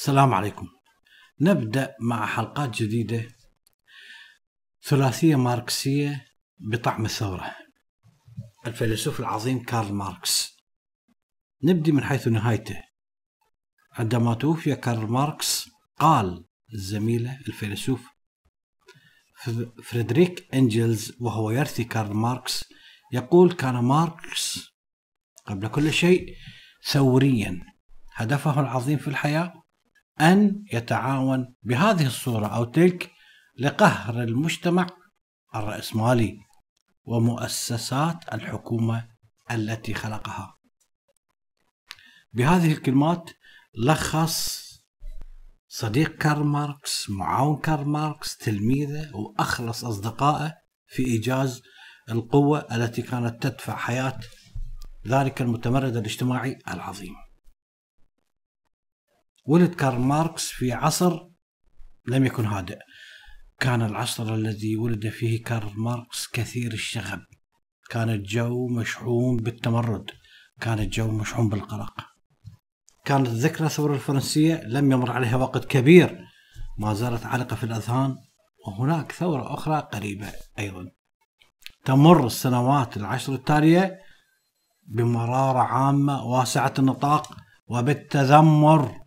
السلام عليكم. نبدأ مع حلقات جديدة ثلاثية ماركسية بطعم الثورة. الفيلسوف العظيم كارل ماركس. نبدأ من حيث نهايته. عندما توفي كارل ماركس قال الزميلة الفيلسوف فريدريك إنجلز وهو يرثي كارل ماركس يقول كان ماركس قبل كل شيء ثوريا. هدفه العظيم في الحياة أن يتعاون بهذه الصورة أو تلك لقهر المجتمع الرأسمالي ومؤسسات الحكومة التي خلقها. بهذه الكلمات لخص صديق كارل ماركس معاون كارل ماركس تلميذه وأخلص أصدقائه في إيجاز القوة التي كانت تدفع حياة ذلك المتمرد الاجتماعي العظيم. ولد كارل ماركس في عصر لم يكن هادئ. كان العصر الذي ولد فيه كارل ماركس كثير الشغب. كان الجو مشحون بالتمرد. كان الجو مشحون بالقلق. كانت ذكرى الثورة الفرنسية لم يمر عليها وقت كبير. ما زالت عالقة في الأذهان. وهناك ثورة أخرى قريبة أيضا. تمر السنوات العشر التالية بمرارة عامة واسعة النطاق وبالتذمر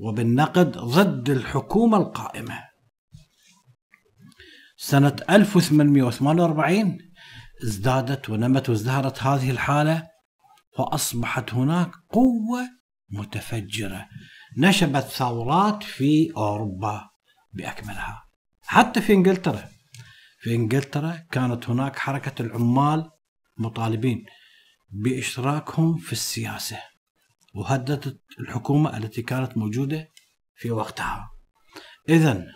وبالنقد ضد الحكومة القائمة. سنة 1848 ازدادت ونمت وازدهرت هذه الحالة وأصبحت هناك قوة متفجرة نشبت ثورات في أوروبا بأكملها. حتى في إنجلترا في إنجلترا كانت هناك حركة العمال مطالبين باشتراكهم في السياسة. وهددت الحكومة التي كانت موجودة في وقتها. إذا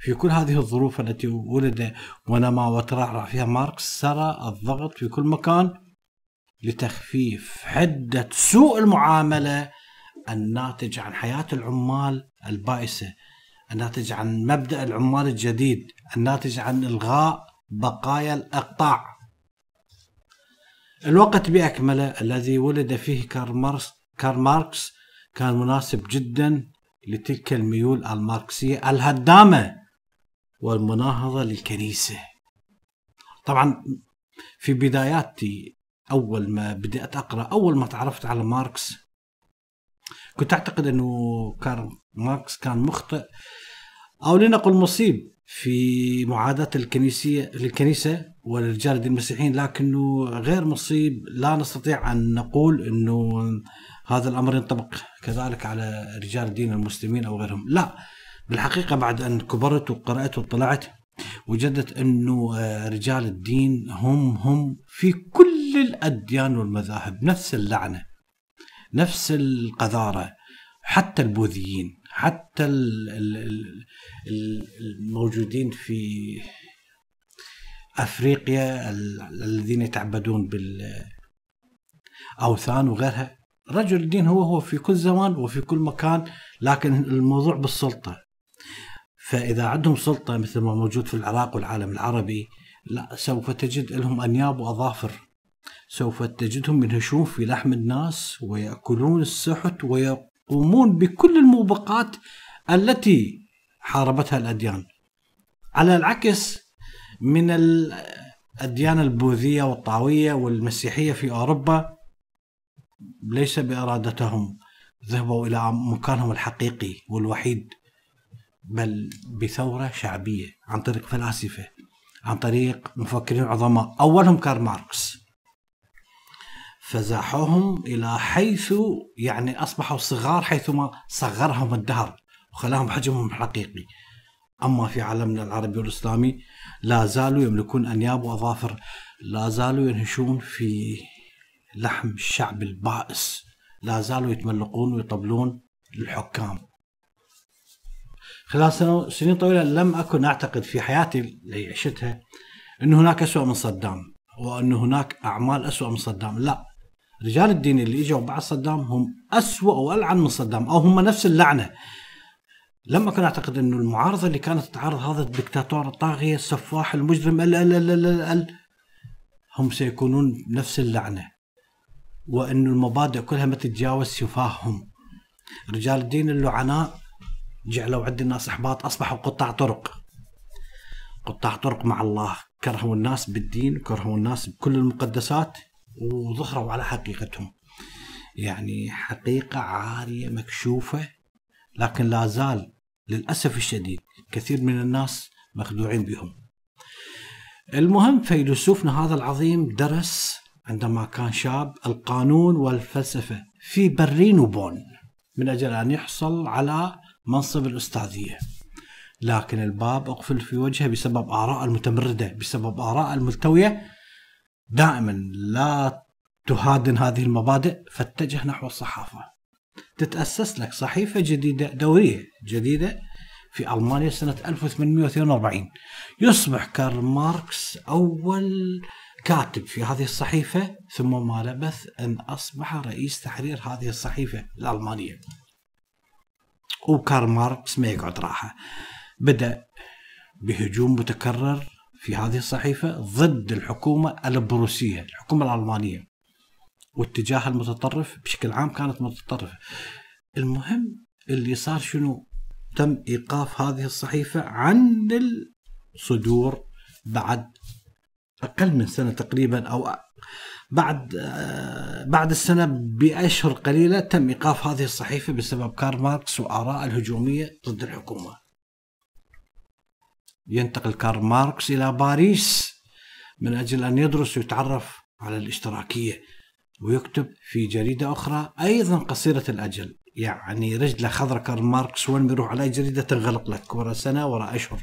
في كل هذه الظروف التي ولد ونما وترعرع فيها ماركس سرى الضغط في كل مكان لتخفيف حدة سوء المعاملة الناتج عن حياة العمال البائسة الناتج عن مبدأ العمال الجديد الناتج عن إلغاء بقايا الإقطاع. الوقت بأكمله الذي ولد فيه كارل ماركس كارل ماركس كان مناسب جدا لتلك الميول الماركسية الهدامة والمناهضة للكنيسة. طبعا في بداياتي أول ما بدأت أقرأ أول ما تعرفت على ماركس كنت أعتقد أنه كارل ماركس كان مخطئ أو لنقل مصيب في معاداة الكنيسة للكنيسة وللرجال الدين المسيحيين لكنه غير مصيب لا نستطيع أن نقول أنه هذا الأمر ينطبق كذلك على رجال الدين المسلمين أو غيرهم. لا بالحقيقة بعد أن كبرت وقرأت وطلعت وجدت أنه رجال الدين هم هم في كل الأديان والمذاهب نفس اللعنة نفس القذارة حتى البوذيين حتى الموجودين في أفريقيا الذين يتعبدون بالأوثان وغيرها. رجل الدين هو هو في كل زمان وفي كل مكان لكن الموضوع بالسلطة. فإذا عندهم سلطة مثل ما موجود في العراق والعالم العربي لا سوف تجد لهم أنياب وأظافر. سوف تجدهم ينهشون في لحم الناس ويأكلون السحت ويقومون بكل الموبقات التي حاربتها الأديان. على العكس من الأديان البوذية والطاوية والمسيحية في أوروبا ليس بإرادتهم ذهبوا إلى مكانهم الحقيقي والوحيد بل بثورة شعبية عن طريق فلاسفة عن طريق مفكرين عظماء. أولهم كارل ماركس. فزاحوهم إلى حيث يعني أصبحوا صغار حيثما صغرهم الدهر وخلاهم حجمهم الحقيقي. أما في عالمنا العربي والإسلامي لا زالوا يملكون أنياب وأظافر لا زالوا ينهشون في لحم الشعب البائس. لا زالوا يتملقون ويطبلون للحكام. خلال سنين طويلة لم أكن أعتقد في حياتي اللي عشتها أن هناك أسوأ من صدام وأن هناك أعمال أسوأ من صدام. لا. رجال الدين اللي إجوا بعد صدام هم أسوأ وألعن من صدام أو هم نفس اللعنة. لم أكن أعتقد أنه المعارضة اللي كانت تعارض هذا الدكتاتور الطاغية السفاح المجرم ال ال ال ال ال هم سيكونون نفس اللعنة. وأن المبادئ كلها ما تتجاوز سفاههم. رجال الدين اللعناء جعلوا عند الناس إحباط أصبحوا قطاع طرق. قطاع طرق مع الله. كرهوا الناس بالدين كرهوا الناس بكل المقدسات وظهروا على حقيقتهم. يعني حقيقة عارية مكشوفة لكن لا زال للأسف الشديد كثير من الناس مخدوعين بهم. المهم فيلسوفنا هذا العظيم درس عندما كان شاب القانون والفلسفة في برلين وبون من أجل أن يحصل على منصب الأستاذية. لكن الباب أقفل في وجهه بسبب آراء المتمردة بسبب آراء الملتوية. دائما لا تهادن هذه المبادئ فاتجه نحو الصحافة. تتأسس لك صحيفة جديدة دورية جديدة في ألمانيا سنة 1842 يصبح كارل ماركس أول كاتب في هذه الصحيفة ثم ما لبث أن أصبح رئيس تحرير هذه الصحيفة الألمانية. وكارل ماركس ما يقعد راحة. بدأ بهجوم متكرر في هذه الصحيفة ضد الحكومة البروسية الحكومة الألمانية. واتجاهاته المتطرفة بشكل عام كانت متطرفة. المهم اللي صار شنو؟ تم إيقاف هذه الصحيفة عن الصدور بعد أقل من سنة تقريبا أو بعد بعد السنة بأشهر قليلة تم إيقاف هذه الصحيفة بسبب كارل ماركس وآراءه الهجومية ضد الحكومة. ينتقل كارل ماركس إلى باريس من أجل أن يدرس ويتعرف على الاشتراكية ويكتب في جريدة أخرى أيضا قصيرة الأجل يعني رجله خضراء كارل ماركس وين بيروح على جريدة تنغلق لك ورا سنة ورا أشهر.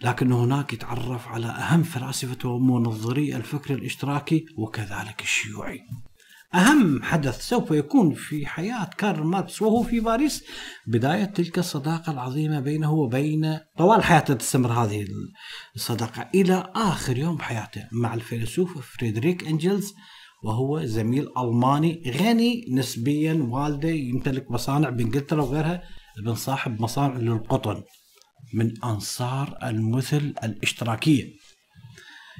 لكن هناك يتعرف على أهم فلاسفة ومنظري الفكر الاشتراكي وكذلك الشيوعي. أهم حدث سوف يكون في حياة كارل ماركس وهو في باريس بداية تلك الصداقة العظيمة بينه وبين طوال حياته تستمر هذه الصداقة إلى آخر يوم بحياته مع الفيلسوف فريدريك أنجلز وهو زميل ألماني غني نسبيا والده يمتلك مصانع بإنجلترا وغيرها ابن صاحب مصانع للقطن. من أنصار المثل الاشتراكية.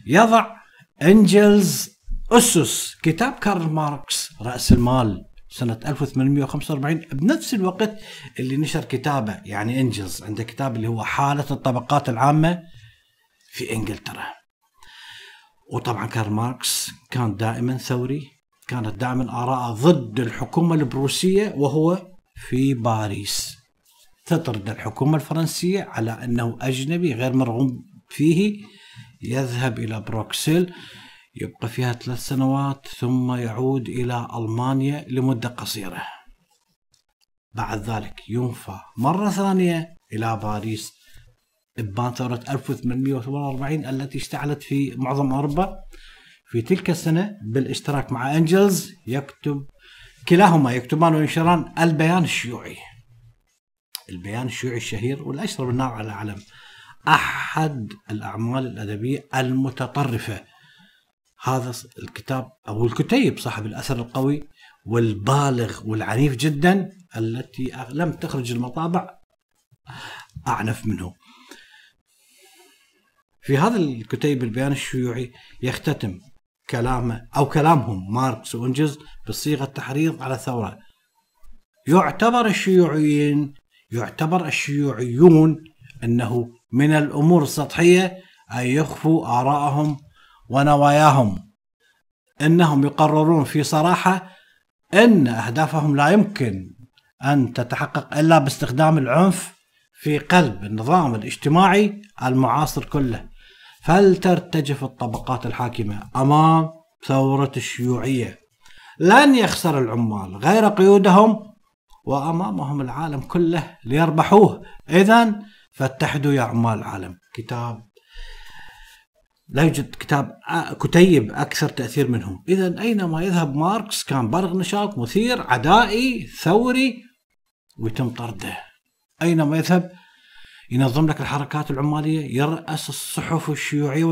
يضع أنجلز أسس كتاب كارل ماركس رأس المال سنة 1845 بنفس الوقت اللي نشر كتابه يعني إنجلز. عنده كتاب اللي هو حالة الطبقات العامة في إنجلترا. وطبعا كارل ماركس كان دائما ثوري كانت دائما آراءه ضد الحكومة البروسية وهو في باريس. تطرده الحكومة الفرنسية على أنه أجنبي غير مرغوب فيه يذهب إلى بروكسل يبقى فيها ثلاث سنوات ثم يعود إلى ألمانيا لمدة قصيرة. بعد ذلك ينفى مرة ثانية إلى باريس. إبان ثورة 1848 التي اشتعلت في معظم أوروبا. في تلك السنة بالاشتراك مع أنجلز يكتب كلاهما يكتبان وينشران البيان الشيوعي. البيان الشيوعي الشهير والأشهر بالنار على العالم. أحد الأعمال الأدبية المتطرفة. هذا الكتاب أو الكتيب صاحب الأثر القوي والبالغ والعنيف جدا التي لم تخرج المطابع. أعنف منه. في هذا الكتيب البيان الشيوعي يختتم كلامه أو كلامهم ماركس وانجلز بصيغة تحريض على الثورة يعتبر الشيوعيين يعتبر الشيوعيون أنه من الأمور السطحية أن يخفوا آراءهم ونواياهم. إنهم يقررون في صراحة إن أهدافهم لا يمكن أن تتحقق إلا باستخدام العنف في قلب النظام الاجتماعي المعاصر كله. فلترتجف الطبقات الحاكمة أمام ثورة الشيوعية؟ لن يخسر العمال. غير قيودهم وأمامهم العالم كله ليربحوه اذا فاتحدوا يا عمال العالم كتاب لا يوجد كتاب كتيب أكثر تأثير منه، اذا أينما يذهب ماركس كان بارق نشاط مثير عدائي ثوري ويتم طرده. أينما يذهب ينظم لك الحركات العمالية، يرأس الصحف الشيوعية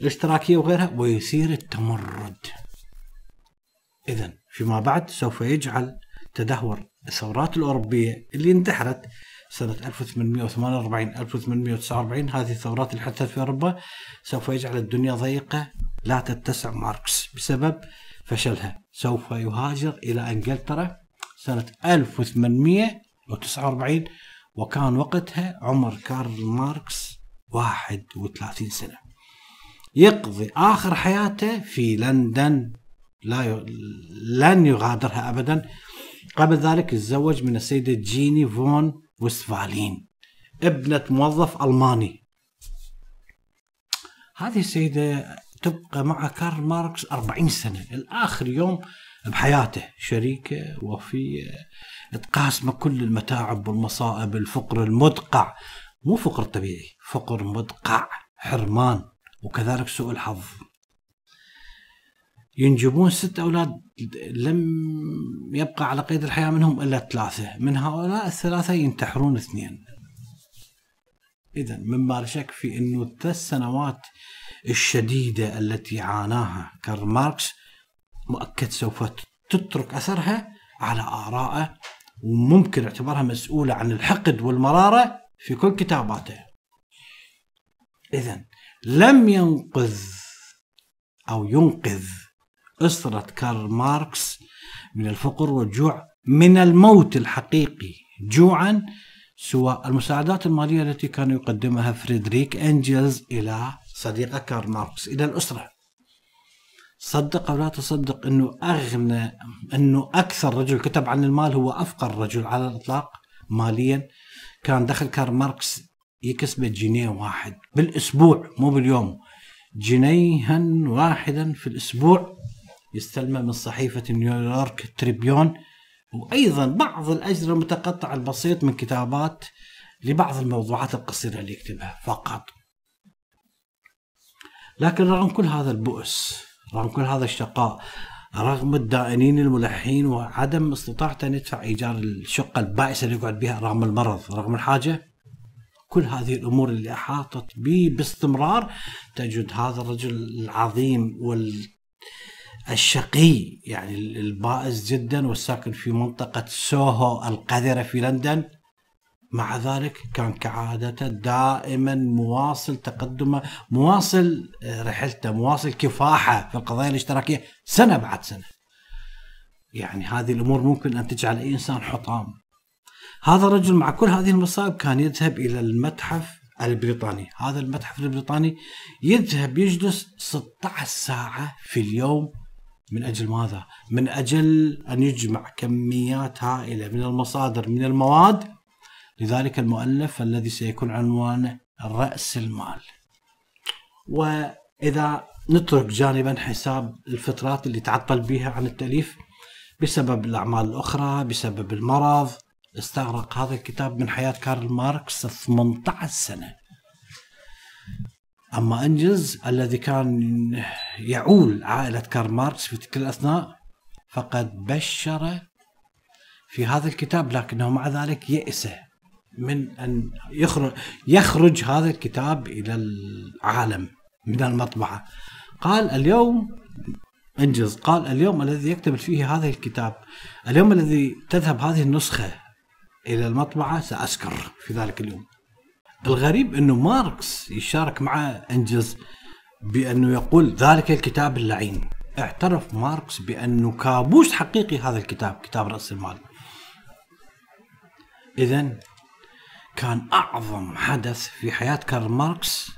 والاشتراكية وغيرها ويثير التمرد. اذا فيما بعد سوف يجعل تدهور الثورات الأوروبية اللي اندحرت سنة 1848 1849 هذه الثورات اللي حدثت في أوروبا سوف يجعل الدنيا ضيقة لا تتسع لماركس بسبب فشلها. سوف يهاجر إلى إنجلترا سنة 1849 وكان وقتها عمر كارل ماركس 31 سنة. يقضي آخر حياته في لندن لا ي... لن يغادرها أبدا. قبل ذلك تزوج من السيدة جيني فون وستفالين ابنة موظف ألماني. هذه السيدة تبقى مع كارل ماركس 40 سنة لآخر يوم بحياته شريكة وفية تقاسمه كل المتاعب والمصائب الفقر المدقع. مو فقر طبيعي فقر مدقع حرمان وكذلك سوء الحظ. ينجبون ست أولاد لم يبقى على قيد الحياة منهم إلا ثلاثة. من هؤلاء الثلاثة ينتحرون اثنين. إذا مما لا شك في أنه الثلاث سنوات الشديدة التي عاناها كارل ماركس مؤكد سوف تترك أثرها على آرائه وممكن اعتبارها مسؤولة عن الحقد والمرارة في كل كتاباته. إذا لم ينقذ أو ينقذ أسرة كارل ماركس من الفقر والجوع من الموت الحقيقي جوعا سوى المساعدات المالية التي كان يقدمها فريدريك أنجلز إلى صديقه كارل ماركس. إلى الأسرة. صدق أو لا تصدق أنه أغنى أنه أكثر رجل كتب عن المال هو أفقر رجل على الإطلاق ماليا. كان دخل كارل ماركس يكسب جنيه واحد بالأسبوع مو باليوم جنيها واحدا في الأسبوع. يستلمه من صحيفة نيويورك تريبيون. وأيضا بعض الأجر المتقطع البسيط من كتابات لبعض الموضوعات القصيرة اللي يكتبها فقط. لكن رغم كل هذا البؤس رغم كل هذا الشقاء رغم الدائنين الملحين وعدم استطاعته أن يدفع إيجار الشقة البائسة اللي يقعد بها رغم المرض رغم الحاجة كل هذه الأمور اللي أحاطت به باستمرار تجد هذا الرجل العظيم وال الشقي يعني البائس جدا والساكن في منطقة سوهو القذرة في لندن مع ذلك كان كعادته دائما مواصل تقدمه مواصل آه، رحلته مواصل كفاحة في القضايا الاشتراكية سنة بعد سنة. يعني هذه الأمور ممكن أن تجعل أي إنسان حطام. هذا الرجل مع كل هذه المصائب كان يذهب إلى المتحف البريطاني، هذا المتحف البريطاني يذهب يجلس 16 ساعة في اليوم من أجل ماذا؟ من أجل أن يجمع كميات هائلة من المصادر من المواد. لذلك المؤلف الذي سيكون عنوانه رأس المال. وإذا نترك جانبا حساب الفترات اللي تعطل بها عن التأليف بسبب الأعمال الأخرى بسبب المرض استغرق هذا الكتاب من حياة كارل ماركس 18 سنة. أما أنجلز الذي كان يعول عائلة كارل ماركس في تلك الأثناء فقد بشر في هذا الكتاب لكنه مع ذلك يئس من أن يخرج يخرج هذا الكتاب إلى العالم من المطبعة. قال اليوم انجلز قال اليوم الذي يكتب فيه هذا الكتاب اليوم الذي تذهب هذه النسخة إلى المطبعة سأسكر في ذلك اليوم. الغريب إنه ماركس يشارك مع أنجلز بأنه يقول ذلك الكتاب اللعين. اعترف ماركس بأنه كابوس حقيقي هذا الكتاب كتاب رأس المال. اذا كان أعظم حدث في حياة كارل ماركس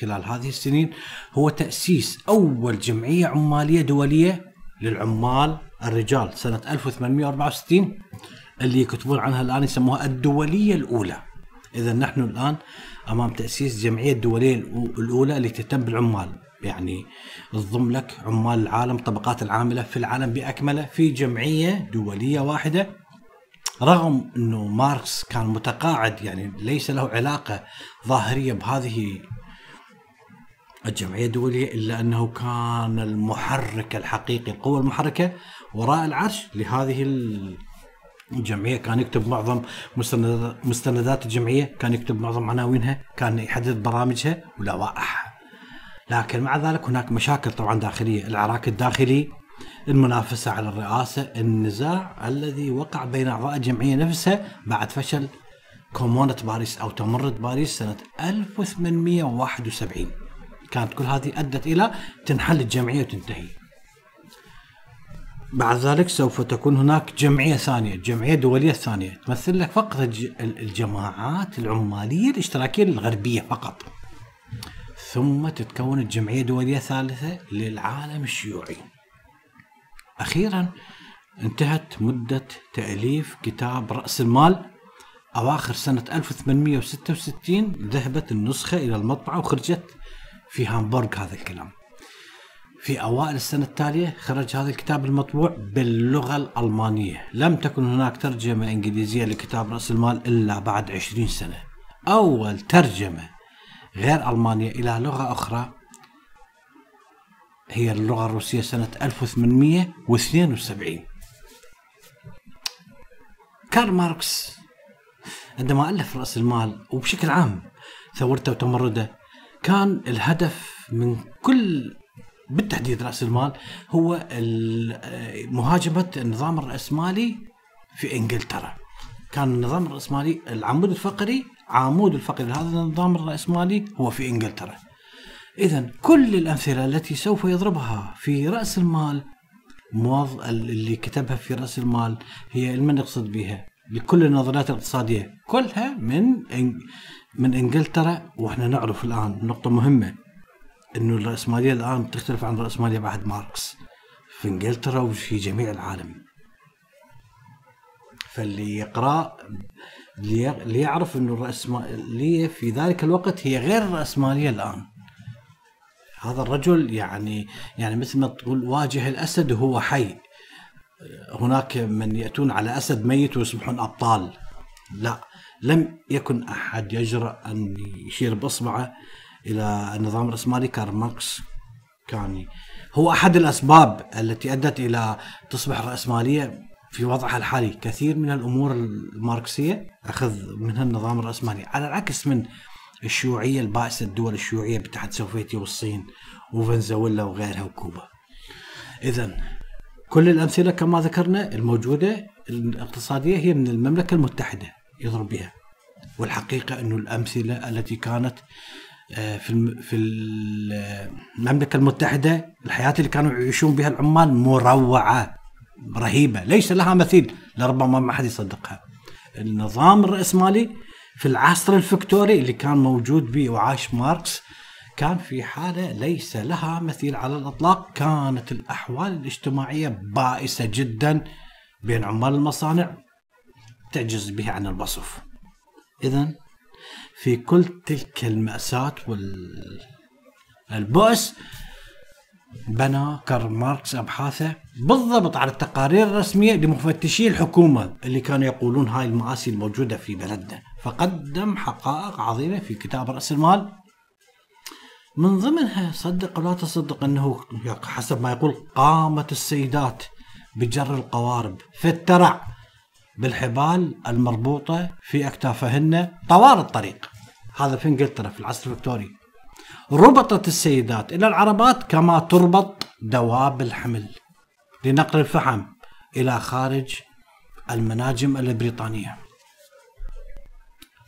خلال هذه السنين هو تأسيس أول جمعية عمالية دولية للعمال الرجال سنة 1864 اللي يكتبون عنها الآن يسموها الدولية الأولى. إذا نحن الآن أمام تأسيس جمعية الدولية الأولى اللي تهتم بالعمال. يعني تضم لك عمال العالم طبقات العاملة في العالم بأكمله في جمعية دولية واحدة. رغم إنه ماركس كان متقاعد يعني ليس له علاقة ظاهرية بهذه الجمعية الدولية إلا أنه كان المحرك الحقيقي القوة المحركة وراء العرش لهذه الجمعيه كان يكتب معظم مستندات الجمعية كان يكتب معظم عناوينها كان يحدد برامجها ولوائحها. لكن مع ذلك هناك مشاكل طبعا داخلية. العراك الداخلي المنافسة على الرئاسة النزاع الذي وقع بين أعضاء الجمعية نفسها بعد فشل كومونة باريس أو تمرد باريس سنة 1871 كانت كل هذه أدت إلى تنحل الجمعية وتنتهي. بعد ذلك سوف تكون هناك جمعية ثانية جمعية دولية ثانية تمثل لك فقط الج- الجماعات العمالية الاشتراكية الغربية فقط. ثم تتكون الجمعية دولية ثالثة للعالم الشيوعي. أخيرا انتهت مدة تأليف كتاب رأس المال. أواخر سنة 1866 ذهبت النسخة إلى المطبعة وخرجت في هامبورغ هذا الكلام. في أوائل السنة التالية خرج هذا الكتاب المطبوع باللغة الألمانية. لم تكن هناك ترجمة إنجليزية لكتاب رأس المال إلا بعد عشرين سنة. أول ترجمة غير ألمانية إلى لغة أخرى هي اللغة الروسية سنة 1872 كارل ماركس عندما ألف رأس المال وبشكل عام ثورته وتمرده كان الهدف من كل بالتحديد رأس المال هو مهاجمة النظام الرأسمالي في إنجلترا. كان النظام الرأسمالي العمود الفقري عمود الفقري لهذا النظام الرأسمالي هو في إنجلترا. إذا كل الأمثلة التي سوف يضربها في رأس المال موظ... اللي كتبها في رأس المال هي من نقصد بها لكل النظريات الاقتصادية. كلها من. من إنجلترا وإحنا نعرف الآن نقطة مهمة. إنه الرأسمالية الآن تختلف عن الرأسمالية بعد ماركس. في إنجلترا وفي جميع العالم. فاللي يقرأ لي- ليعرف إنه الرأسمالية في ذلك الوقت هي غير الرأسمالية الآن. هذا الرجل يعني يعني مثل ما تقول واجه الأسد وهو حي. هناك من يأتون على أسد ميت ويصبحون أبطال. لا لم يكن أحد يجرأ أن يشير بإصبعه. إلى النظام الرأسمالي كارل ماركس. كان هو أحد الأسباب التي أدت إلى تصبح الرأسمالية في وضعها الحالي. كثير من الأمور الماركسية أخذ منها النظام الرأسمالي على العكس من الشيوعية البائسة الدول الشيوعية بالاتحاد السوفيتي والصين وفنزويلا وغيرها وكوبا. إذا كل الأمثلة كما ذكرنا الموجودة الاقتصادية هي من المملكة المتحدة يضرب بها والحقيقة أنه الأمثلة التي كانت في الم- في المملكة المتحدة الحياة اللي كانوا يعيشون بها العمال مروعة رهيبة ليس لها مثيل لربما ما حد يصدقها. النظام الرأسمالي في العصر الفكتوري اللي كان موجود به وعاش ماركس كان في حالة ليس لها مثيل على الإطلاق. كانت الأحوال الاجتماعية بائسة جدا بين عمال المصانع تعجز به عن الوصف. إذا في كل تلك المأساة والبؤس بنى كارل ماركس أبحاثه بالضبط على التقارير الرسمية لمفتشي الحكومة اللي كانوا يقولون هاي المآسي الموجودة في بلدنا. فقدم حقائق عظيمة في كتاب رأس المال. من ضمنها صدق ولا تصدق أنه حسب ما يقول قامت السيدات بجر القوارب في الترع بالحبال المربوطة في أكتافهن طوال الطريق. هذا في إنجلترا في العصر الفكتوري ربطت السيدات إلى العربات كما تربط دواب الحمل. لنقل الفحم إلى خارج المناجم البريطانية.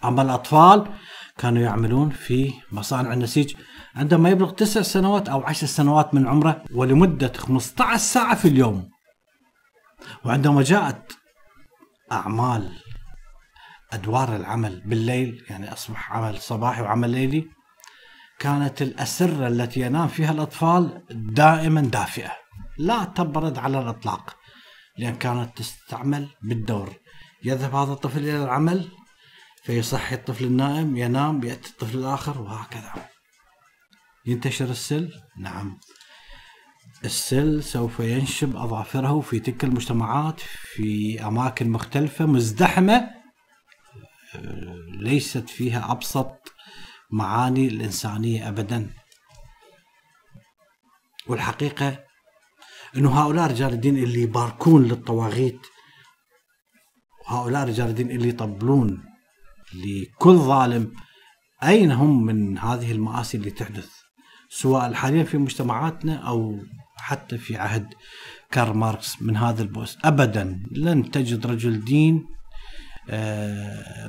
أما الأطفال كانوا يعملون في مصانع النسيج عندما يبلغ تسع سنوات أو عشر سنوات من عمره ولمدة 15 ساعة في اليوم. وعندما جاءت أعمال أدوار العمل بالليل يعني أصبح عمل صباحي وعمل ليلي. كانت الأسرة التي ينام فيها الأطفال دائما دافئة لا تبرد على الإطلاق لأن كانت تستعمل بالدور. يذهب هذا الطفل إلى العمل فيصحي الطفل النائم ينام يأتي الطفل الآخر وهكذا. ينتشر السل؟ نعم. السل سوف ينشب أظافره في تلك المجتمعات في أماكن مختلفة مزدحمة. ليست فيها أبسط معاني الإنسانية أبدا. والحقيقة أنه هؤلاء رجال الدين اللي يباركون للطواغيت وهؤلاء رجال الدين اللي يطبلون لكل ظالم أين هم من هذه المآسي اللي تحدث؟ سواء حاليا في مجتمعاتنا أو حتى في عهد كارل ماركس من هذا البؤس. أبدا لن تجد رجل دين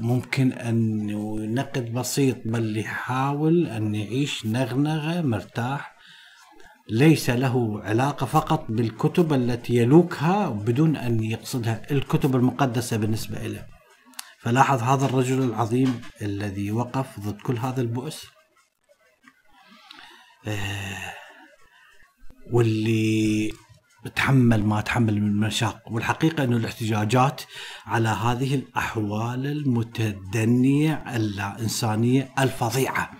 ممكن أن نقد بسيط بل يحاول أن يعيش نغنغة مرتاح. ليس له علاقة فقط بالكتب التي يلوكها بدون أن يقصدها الكتب المقدسة بالنسبة له فلاحظ هذا الرجل العظيم الذي وقف ضد كل هذا البؤس؟ آه، واللي تحمل ما تحمل من مشاق. والحقيقة أن الاحتجاجات على هذه الأحوال المتدنية اللا إنسانية الفظيعة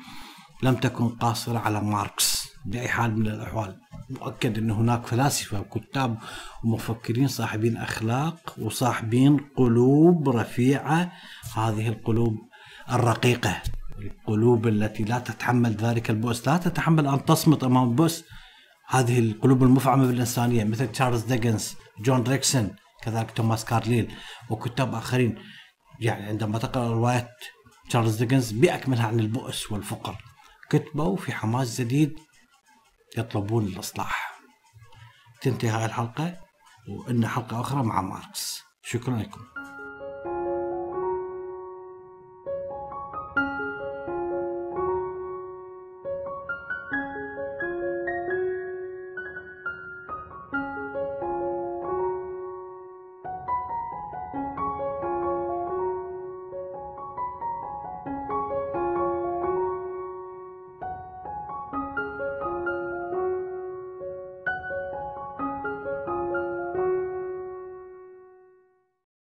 لم تكن قاصرة على ماركس بأي حال من الأحوال. مؤكد أن هناك فلاسفة وكتاب ومفكرين صاحبين أخلاق وصاحبين قلوب رفيعة. هذه القلوب الرقيقة القلوب التي لا تتحمل ذلك البؤس. لا تتحمل أن تصمت أمام البؤس. هذه القلوب المفعمة بالإنسانية مثل تشارلز ديكنز جون راسكن كذلك توماس كارليل وكتاب آخرين. يعني عندما تقرأ رواية تشارلز ديكنز بأكملها عن البؤس والفقر. كتبوا في حماس جديد يطلبون الإصلاح. تنتهي هذه الحلقة وإن حلقة أخرى مع ماركس. شكرا لكم.